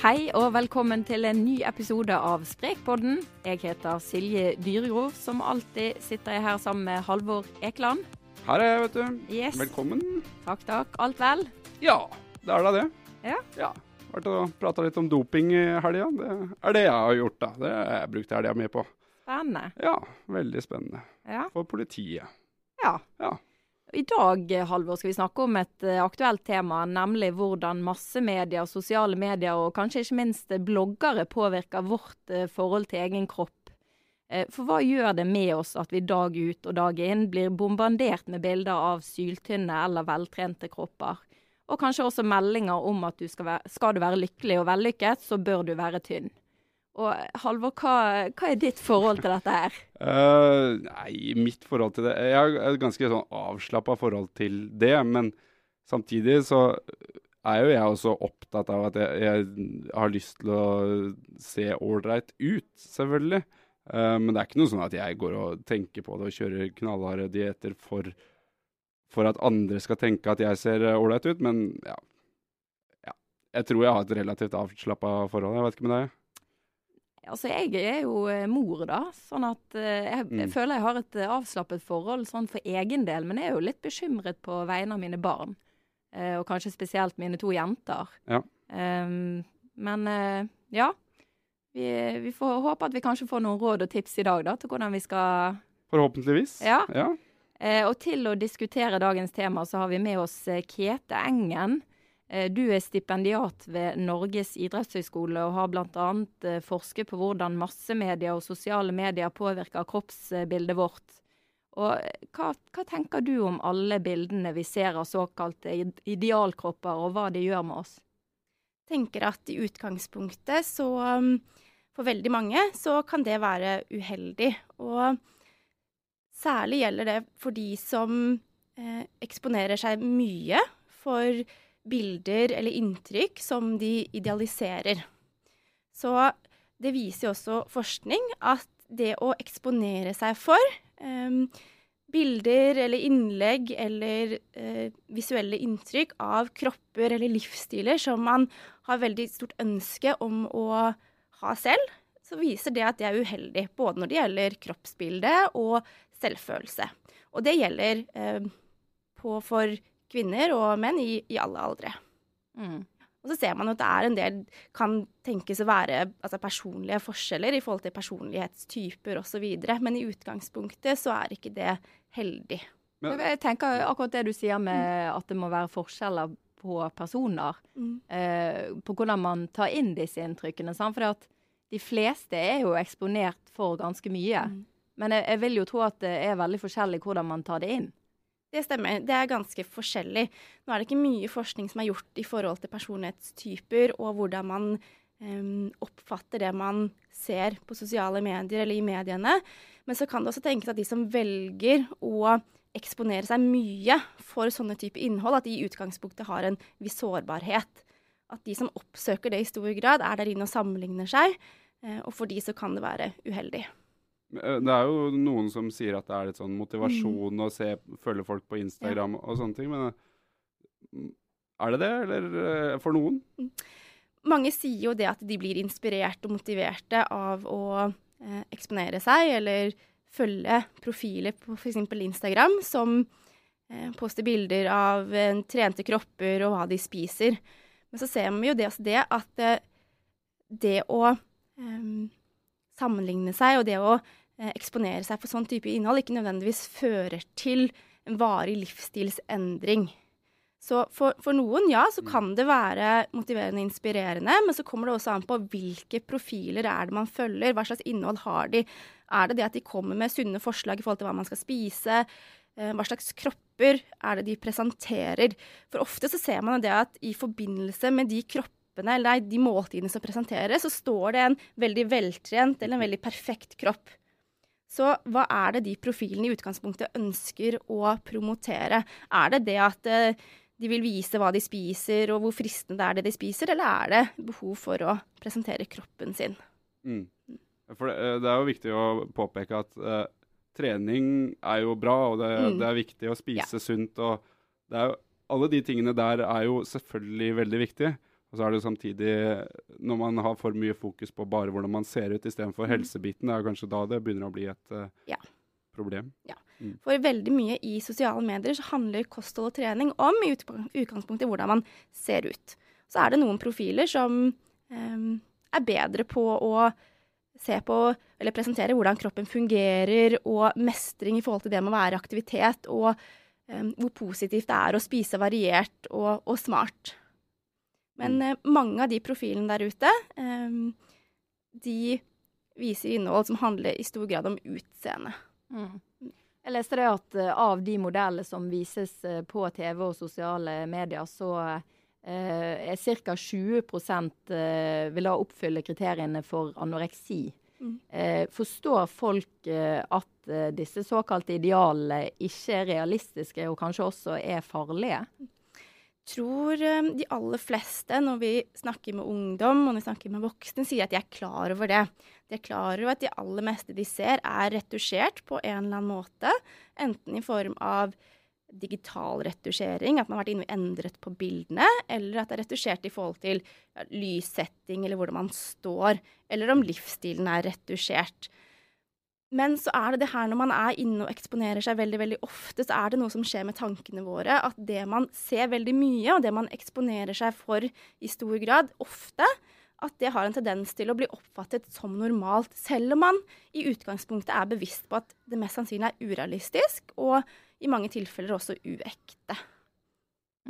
Hei og velkommen til en ny episode av Sprekpodden. Jeg heter Silje Dyregrov. Som alltid sitter jeg her sammen med Halvor Ekeland. Her er jeg, vet du. Yes. Velkommen. Takk, takk. Alt vel? Ja, det er da det. Ja. Ja. Vært og prata litt om doping i helga. Det er det jeg har gjort, da. Det har jeg brukt helga mi på. Spennende. Ja, veldig spennende. Ja. For politiet. ja. Ja. I dag, Halvor, skal vi snakke om et eh, aktuelt tema, nemlig hvordan massemedier, sosiale medier og kanskje ikke minst eh, bloggere påvirker vårt eh, forhold til egen kropp. For hva gjør det med oss at vi dag ut og dag inn blir bombardert med bilder av syltynne eller veltrente kropper? Og kanskje også meldinger om at du skal, være, skal du være lykkelig og vellykket, så bør du være tynn. Og Halvor, hva, hva er ditt forhold til dette her? uh, nei, mitt forhold til det Jeg har et ganske sånn avslappa forhold til det, men samtidig så er jo jeg også opptatt av at jeg, jeg har lyst til å se ålreit ut, selvfølgelig. Uh, men det er ikke noe sånn at jeg går og tenker på det og kjører knallharde dietter for, for at andre skal tenke at jeg ser ålreit ut. Men ja. Jeg tror jeg har et relativt avslappa forhold. Jeg vet ikke med deg? Altså, jeg er jo eh, mor, da. Sånn at eh, jeg, jeg Mm. føler jeg har et eh, avslappet forhold sånn for egen del. Men jeg er jo litt bekymret på vegne av mine barn. Eh, og kanskje spesielt mine to jenter. Ja. Um, men eh, ja. Vi, vi får håpe at vi kanskje får noen råd og tips i dag da, til hvordan vi skal Forhåpentligvis. Ja. ja. Eh, og til å diskutere dagens tema, så har vi med oss Kete Engen. Eh, du er stipendiat ved Norges idrettshøgskole og har bl.a. Eh, forsket på hvordan massemedia og sosiale medier påvirker kroppsbildet vårt. Og eh, hva, hva tenker du om alle bildene vi ser av såkalte idealkropper, og hva de gjør med oss? Jeg tenker at i utgangspunktet så um, For veldig mange så kan det være uheldig. Og særlig gjelder det for de som eksponerer seg mye for bilder eller inntrykk som de idealiserer. Så det viser også forskning at det å eksponere seg for em, bilder eller innlegg eller eh, visuelle inntrykk av kropper eller livsstiler som man har veldig stort ønske om å ha selv, så viser det at det er uheldig. Både når det gjelder kroppsbildet og selvfølelse. Og det gjelder eh, på, for kvinner og menn i, i alle aldre. Mm. Og så ser man at det er en del kan tenkes å være altså, personlige forskjeller i forhold til personlighetstyper osv. Men i utgangspunktet så er ikke det heldig. Men, jeg tenker akkurat det du sier med at det må være forskjeller på personer. Mm. Eh, på hvordan man tar inn disse inntrykkene. Sant? For de fleste er jo eksponert for ganske mye. Mm. Men jeg, jeg, vil jo tro at det er veldig forskjellig hvordan man tar det inn. Det stemmer. Det er ganske forskjellig. Nå er det ikke mye forskning som er gjort i forhold til personlighetstyper og hvordan man um, oppfatter det man ser på sosiale medier eller i mediene. Men så kan det også tenkes at de som velger å eksponere seg mye for sånne type innhold, at de i utgangspunktet har en viss sårbarhet. At de som oppsøker det i stor grad, er der inne og sammenligner seg. Eh, og for de så kan det være uheldig. Eh, det er jo noen som sier at det er litt sånn motivasjon mm. å se, følge folk på Instagram ja. og sånne ting, men eh, er det det, eller for noen? Mm. Mange sier jo det at de blir inspirert og motiverte av å eh, eksponere seg, eller følge profiler på f.eks. Instagram som eh, poster bilder av eh, trente kropper og hva de spiser. Men så ser vi jo det, altså det at eh, det å eh, sammenligne seg og det å eh, eksponere seg for sånn type innhold ikke nødvendigvis fører til en varig livsstilsendring. Så for, for, noen, ja, så kan det være motiverende og inspirerende, men så kommer det også an på hvilke profiler er det man følger, hva slags innhold har de. Er det det at de kommer med sunne forslag i forhold til hva man skal spise? Eh, hva slags kropper er det de presenterer? For ofte så ser man det at i forbindelse med de kroppene, eller de måltidene som presenteres, så står det en veldig veltrent eller en veldig perfekt kropp. Så hva er det de profilene i utgangspunktet ønsker å promotere? Er det det at eh, de vil vise hva de spiser, og hvor fristende det er det de spiser, eller er det behov for å presentere kroppen sin? Mm. For det, eh, det, er jo viktig å påpeke at uh, trening er jo bra, og det, mm. det er viktig å spise ja. sunt. og jo, Alle de tingene der er jo selvfølgelig veldig viktige. Og så er det samtidig, når man har for mye fokus på bare hvordan man ser ut istedenfor mm. helsebiten, det er kanskje da det begynner å bli et uh, ja. problem. Ja. Mm. For veldig mye i sosiale medier så handler kosthold og trening om i utgangspunktet hvordan man ser ut. Så er det noen profiler som um, er bedre på å se på eller presentere hvordan kroppen fungerer, og mestring i forhold til det med å være aktivitet, og um, hvor positivt det er å spise variert og, og smart. Men mm. uh, mange av de profilene der ute, um, de viser innhold som handler i stor grad om utseende. Mm. Jeg leste det at uh, av de modellene som vises uh, på TV og sosiale medier, så eh, er ca. 20 vil da oppfylle kriteriene for anoreksi. Mm. forstår folk at disse såkalte idealene ikke er realistiske og kanskje også er farlige? Tror eh, de aller fleste, når vi snakker med ungdom og når vi snakker med voksne, sier at de er klar over det. De er klar over at de aller meste de ser, er retusjert på en eller annen måte. Enten i form av digital retusjering, at man har vært inne og endret på bildene, eller at det er retusjert i forhold til lyssetting eller hvordan man står, eller om livsstilen er retusjert. Men så er det det her når man er inne og eksponerer seg veldig veldig ofte, så er det noe som skjer med tankene våre. At det man ser veldig mye, og det man eksponerer seg for i stor grad, ofte, at det har en tendens til å bli oppfattet som normalt. Selv om man i utgangspunktet er bevisst på at det mest sannsynlig er urealistisk, og i mange tilfeller også uekte.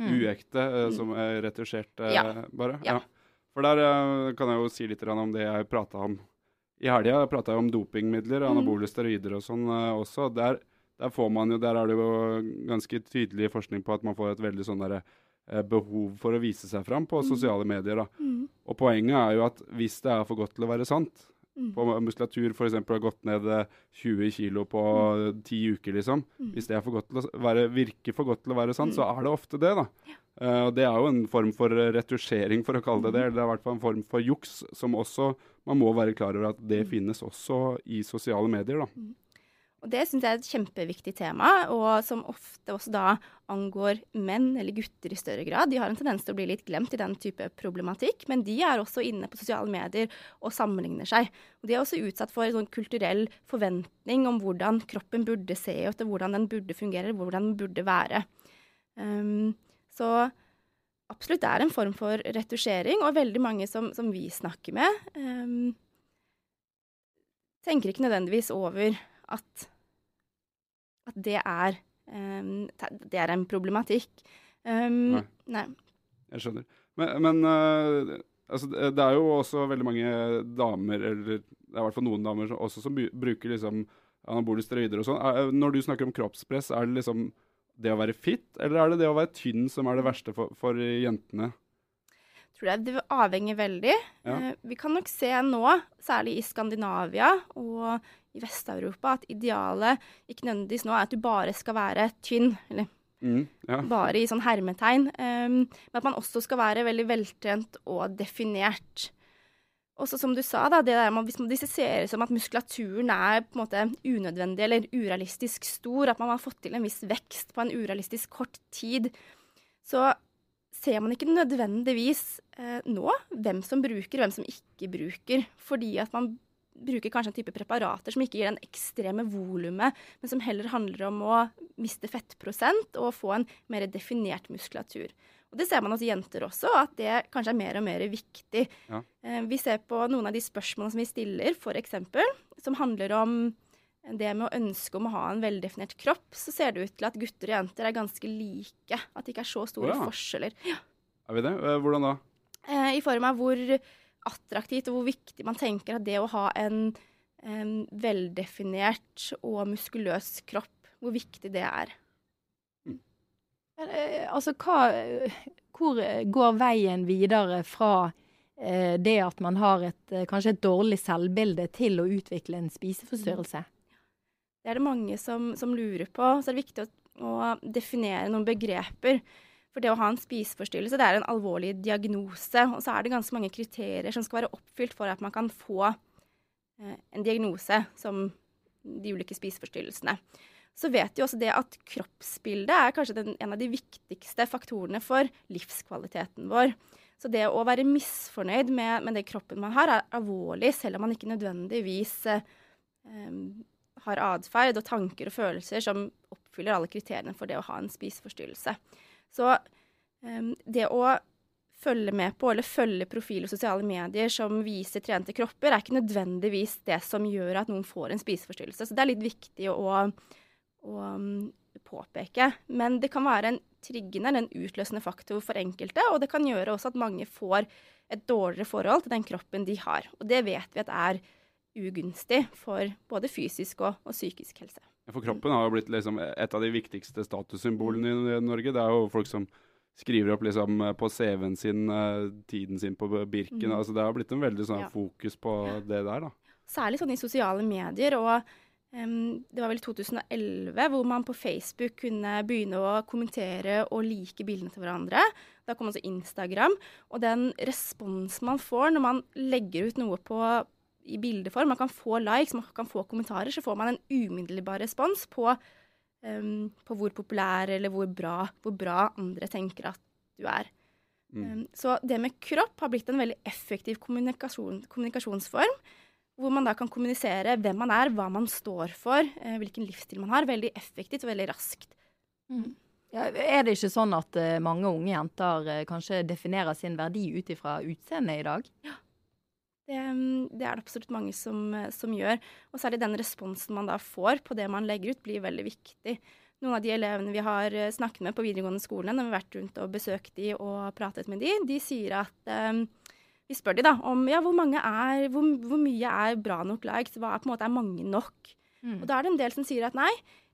Mm. Uekte, eh, mm. som er retusjert, eh, ja. bare? Ja. ja. For der eh, kan jeg jo si litt om det jeg prata om i helga prata jeg om dopingmidler, mm. anabole steroider og sånn uh, også. Der, der, får man jo, der er det jo ganske tydelig forskning på at man får et veldig sånn derre uh, behov for å vise seg fram på mm. sosiale medier. da. Mm. Og poenget er jo at hvis det er for godt til å være sant, mm. på muskulatur f.eks. har gått ned 20 eh, kg på mm. ti uker, liksom. Mm. Hvis det er for godt til å være, virker for godt til å være sant, så er det ofte det, da. Ja. Uh, det er jo en form for retusjering, for å kalle det det. Det er i hvert fall en form for juks, som også man må være klar over at det mm. finnes også i sosiale medier. da. Mm. Og det syns jeg er et kjempeviktig tema, og som ofte også da angår menn eller gutter i større grad. De har en tendens til å bli litt glemt i den type problematikk, men de er også inne på sosiale medier og sammenligner seg. Og de er også utsatt for en sånn kulturell forventning om hvordan kroppen burde se ut, og hvordan den burde fungere, hvordan den burde være. Um, så absolutt er en form for retusjering, og veldig mange som, som vi snakker med, um, tenker ikke nødvendigvis over at, at det, er, um, det er en problematikk. Um, nei. nei. Jeg skjønner. Men, men uh, altså, det er jo også veldig mange damer, eller det er i hvert fall noen damer også, som bruker liksom anabole steroider og sånn. Når du snakker om kroppspress, er det liksom det å være fit, eller er det det å være tynn som er det verste for, for jentene? tror jeg det avhenger veldig. Ja. Eh, vi kan nok se nå, særlig i Skandinavia og i Vest-Europa, at idealet ikke nødvendigvis nå er at du bare skal være tynn. eller mm, ja. Bare i sånn hermetegn. Um, men at man også skal være veldig veltrent og definert. Også som du sa, da, det der, man, hvis det ser som at muskulaturen er på en måte unødvendig eller urealistisk stor, at man har fått til en viss vekst på en urealistisk kort tid, så ser man ikke nødvendigvis eh, nå hvem som bruker, og hvem som ikke bruker. Fordi at man bruker kanskje en type preparater som ikke gir den ekstreme volumet, men som heller handler om å miste fettprosent og få en mer definert muskulatur. Og Det ser man hos jenter også, at det kanskje er mer og mer viktig. Ja. Eh, vi ser på noen av de spørsmålene som vi stiller, f.eks., som handler om det med å ønske om å ha en veldefinert kropp, så ser det ut til at gutter og jenter er ganske like. At det ikke er så store oh, ja. forskjeller. Ja. Er vi det? Eh, hvordan da? Eh, I form av hvor attraktivt og hvor viktig man tenker at det å ha en, en veldefinert og muskuløs kropp, hvor viktig det er. Mm. Altså, hva, hvor går veien videre fra eh, det at man har et, kanskje et dårlig selvbilde, til å utvikle en spiseforstyrrelse? Mm. Det er det mange som, som lurer på. Så det er viktig å, å, definere noen begreper. For det å ha en spiseforstyrrelse det er en alvorlig diagnose. Og så er det ganske mange kriterier som skal være oppfylt for at man kan få eh, en diagnose som de ulike spiseforstyrrelsene. Så vet vi også det at kroppsbildet er kanskje den, en av de viktigste faktorene for livskvaliteten vår. Så det å være misfornøyd med, med det kroppen man har, er alvorlig, selv om man ikke nødvendigvis eh, har atferd og tanker og følelser som oppfyller alle kriteriene for det å ha en spiseforstyrrelse. Så eh, det å følge med på eller følge profiler og sosiale medier som viser trente kropper, er ikke nødvendigvis det som gjør at noen får en spiseforstyrrelse. Så det er litt viktig å, å um, påpeke. Men det kan være en triggende, en utløsende faktor for enkelte, og det kan gjøre også at mange får et dårligere forhold til den kroppen de har. Og det vet vi at er ugunstig for både fysisk og, og psykisk helse. For kroppen har jo blitt liksom et av de viktigste statussymbolene i Norge. Det er jo folk som skriver opp liksom på CV-en sin uh, tiden sin på Birken. Mm. Altså det har blitt en veldig sånn ja. fokus på det der, da. Særlig sånn i sosiale medier. og Det var vel i 2011 hvor man på Facebook kunne begynne å kommentere og like bildene til hverandre. Da kom også Instagram. Og den responsen man får når man legger ut noe på i bildeform. Man kan få likes, man kan få kommentarer. Så får man en umiddelbar respons på, um, på hvor populær eller hvor bra, hvor bra, andre tenker at du er. Mm. Um, så det med kropp har blitt en veldig effektiv kommunikasjon, kommunikasjonsform. Hvor man da kan kommunisere hvem man er, hva man står for, eh, hvilken livsstil man har. Veldig effektivt og veldig raskt. Mm. Ja, er det ikke sånn at uh, mange unge jenter uh, kanskje definerer sin verdi ut ifra utseendet i dag? Ja, det, mm, det, er det absolutt mange som, som, gjør. Og særlig den responsen man da får på det man legger ut, blir veldig viktig. Noen av de elevene vi har eh, snakket med på videregående skole, når vi har vært rundt og besøkt de og pratet med de, de sier at um, Vi spør de da om ja, hvor, er, hvor, hvor, mye er bra nok likes, hva er på en måte er mange nok? Mm. Og da er det en del som sier at nei,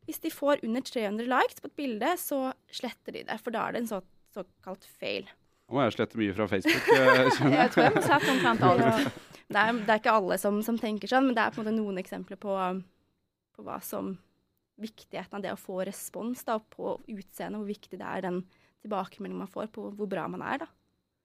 hvis de får under 300 likes på et bilde, så sletter de det, for da er det en så, såkalt fail. Nå må jeg slette mye fra Facebook. Jeg, jeg tror jeg må sette omtrent alt. Det er, det er, ikke alle som, som, tenker sånn, men det er på en måte noen eksempler på, på hva som Viktigheten av det å få respons da, på utseendet, hvor viktig det er den tilbakemeldingen man får på hvor bra man er. da.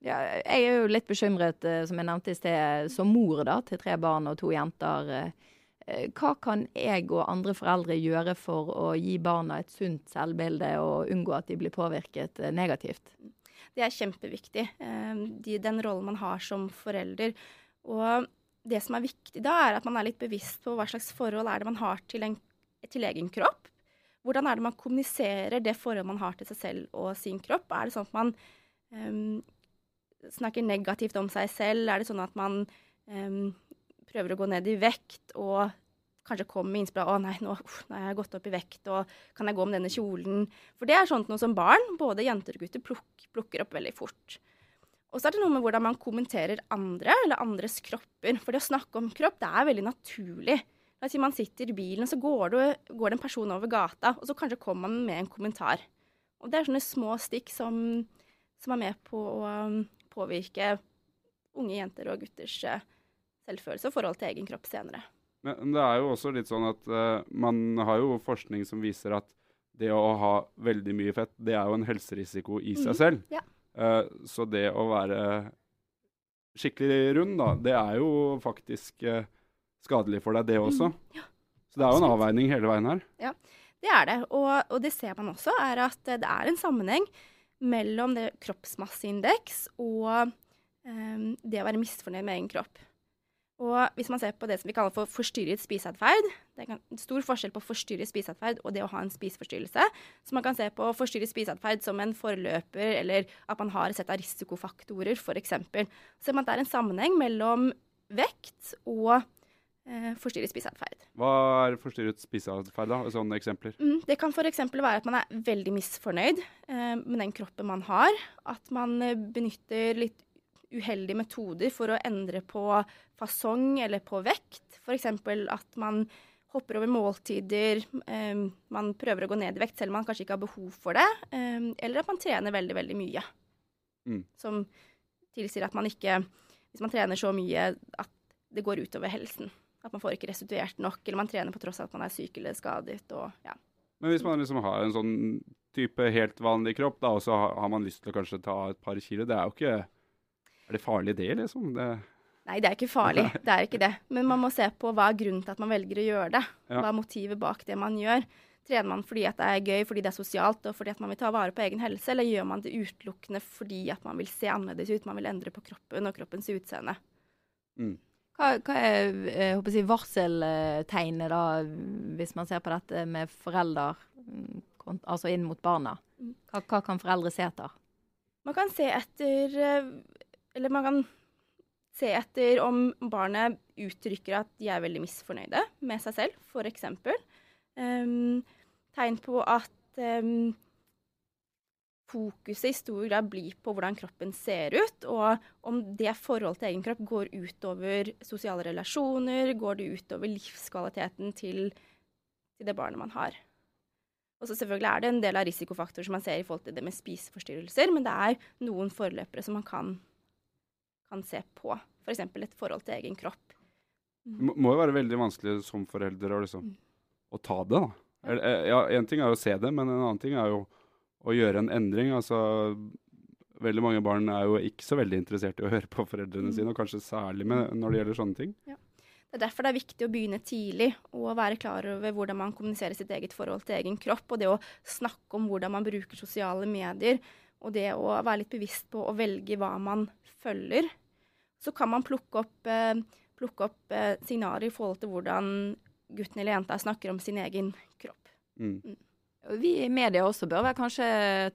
Ja, jeg er jo litt bekymret, eh, som jeg nevnte i sted, som mor da, til tre barn og to jenter. Eh, Eh, hva kan jeg og andre foreldre gjøre for å gi barna et sunt selvbilde og unngå at de blir påvirket negativt? Det er kjempeviktig, den rollen man har som forelder. Og det som er viktig da, er at man er litt bevisst på hva slags forhold er det man har til, en, til egen kropp. Hvordan er det man kommuniserer det forholdet man har til seg selv og sin kropp? Er det sånn at man snakker negativt om seg selv? Er det sånn at man um, prøver å gå ned i vekt og kanskje kommer med innspill om 'Å nei, nå, uff, nå, har jeg gått opp i vekt, og kan jeg gå med denne kjolen?' For det er sånt noe som barn, både jenter og gutter, pluk, plukker opp veldig fort. Og så er det noe med hvordan man kommenterer andre, eller andres kropper. For det å snakke om kropp, det er veldig naturlig. La oss si man sitter i bilen, så går det, går det en person over gata, og så kanskje kommer man med en kommentar. Og det er sånne små stikk som, som er med på å påvirke unge jenter og gutters uh, selvfølelse og forhold til egen kropp senere. Men det er jo også litt sånn at uh, man har jo forskning som viser at det å ha veldig mye fett, det er jo en helserisiko i seg mm, selv. Ja. Uh, så det å være skikkelig rund, da, det er jo faktisk uh, skadelig for deg, det mm, også. Mm, ja. Så det er jo en avveining hele veien her. Ja, det er det. Og, og det ser man også, er at det er en sammenheng mellom det kroppsmasseindeks og um, det å være misfornøyd med egen kropp. Og hvis man ser på det som vi kaller for forstyrret spiseatferd Det er stor forskjell på forstyrret spiseatferd og det å ha en spiseforstyrrelse. Så man kan se på forstyrret spiseatferd som en forløper, eller at man har et sett av risikofaktorer, f.eks. Så man at det er en sammenheng mellom vekt og forstyrret spiseatferd. Hva er forstyrret spiseatferd, da? Sånne eksempler? Mm, det kan f.eks. være at man er veldig misfornøyd eh, med den kroppen man har. At man eh, benytter litt uheldige metoder for å endre på fasong eller på vekt. F.eks. at man hopper over måltider, eh, man prøver å gå ned i vekt selv om man kanskje ikke har behov for det. Eh, eller at man trener veldig, veldig mye. Mm. Som tilsier at man ikke Hvis man trener så mye at det går utover helsen. At man får ikke restituert nok, eller man trener på tross av at man er syk eller skadet. Og, ja. Men hvis man liksom har en sånn type helt vanlig kropp, da, og så har man lyst til å kanskje ta et par kilo, det er jo ikke er det farlig det, liksom? Det... Nei, det er ikke farlig. Det er ikke det. Men man må se på hva er grunnen til at man velger å gjøre det. Hva er motivet bak det man gjør. Trener man fordi at det er gøy, fordi det er sosialt og fordi at man vil ta vare på egen helse, eller gjør man det utelukkende fordi at man vil se annerledes ut, man vil endre på kroppen og kroppens utseende? Mm. Hva, hva, er jeg håper si, varseltegnet, da, hvis man ser på dette med foreldre, mm, altså inn mot barna? Hva, hva kan foreldre se etter? Man kan se etter eh, eller man kan se etter om barnet uttrykker at de er veldig misfornøyde med seg selv, f.eks. Um, ehm, tegn på at um, fokuset i stor grad blir på hvordan kroppen ser ut, og om det forholdet til egen kropp går utover sosiale relasjoner, går det utover livskvaliteten til, til det barnet man har. Og så selvfølgelig er det en del av risikofaktorer som man ser i forhold til det med spiseforstyrrelser, men det er noen forløpere som man kan kan se på. F.eks. For et forhold til egen kropp. Mm. Det må jo være veldig vanskelig som forelder å, liksom, mm. å ta det, da. Eh, ja, Én ting er å se det, men en annen ting er jo å gjøre en endring. Altså, veldig mange barn er jo ikke så veldig interessert i å høre på foreldrene mm. sine, og kanskje særlig med, når det gjelder sånne ting. Ja. Det er derfor det er viktig å begynne tidlig og være klar over hvordan man kommuniserer sitt eget forhold til egen kropp, og det å snakke om hvordan man bruker sosiale medier, og det å være litt bevisst på å velge hva man følger så kan man plukke opp, eh, plukke opp eh, signaler i forhold til hvordan gutten eller jenta snakker om sin egen kropp. Mm. Mm. Vi i media også bør vel kanskje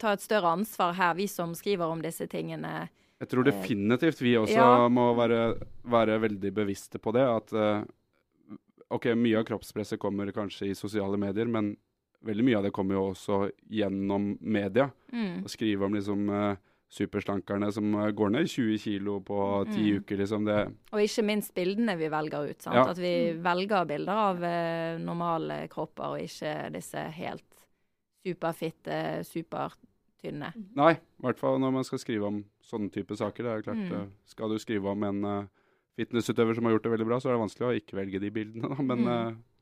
ta et større ansvar her, vi som skriver om disse tingene. Jeg tror definitivt vi også ja. må være, være, veldig bevisste på det. At uh, OK, mye av kroppspresset kommer kanskje i sosiale medier, men veldig mye av det kommer jo også gjennom media. Mm. Å skrive om liksom superslankerne som eh, går ned 20 kilo på ti mm. uker. liksom det. Og ikke minst bildene vi velger ut. sant? Ja. At vi velger bilder av eh, normale kropper, og ikke disse helt superfitte, supertynne. Mm. Nei, i hvert fall når man skal skrive om sånne type saker. det er klart, mm. Eh, skal du skrive om en uh, fitnessutøver som har gjort det veldig bra, så er det vanskelig å ikke velge de bildene. da, men... Uh,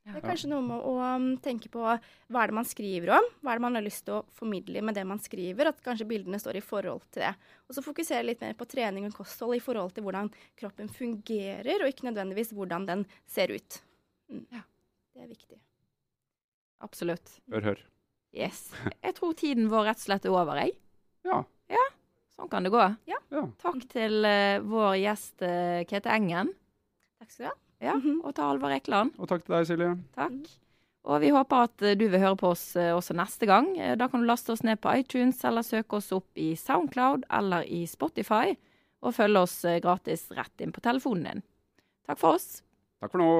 det er kanskje noe med å um, tenke på hva er det man skriver om, hva er det man har lyst til å formidle med det man skriver, at kanskje bildene står i forhold til det. Og så fokusere litt mer på trening og kosthold i forhold til hvordan kroppen fungerer, og ikke nødvendigvis hvordan den ser ut. Mm. Ja. Det er viktig. Absolutt. Hør, hør. Yes. Jeg tror tiden vår rett og slett er over, jeg. Ja. ja. Sånn kan det gå. ja. Takk til uh, vår gjest uh, Kete Engen. Takk skal du ha. Ja, Mhm. og til Alvar Ekeland. Og takk til deg, Silje. Takk. Og vi håper at eh, du vil høre på oss også neste gang. Da kan du laste oss ned på iTunes, eller søke oss opp i Soundcloud eller i Spotify. Og følge oss gratis rett inn på telefonen din. Takk for oss. Takk for nå.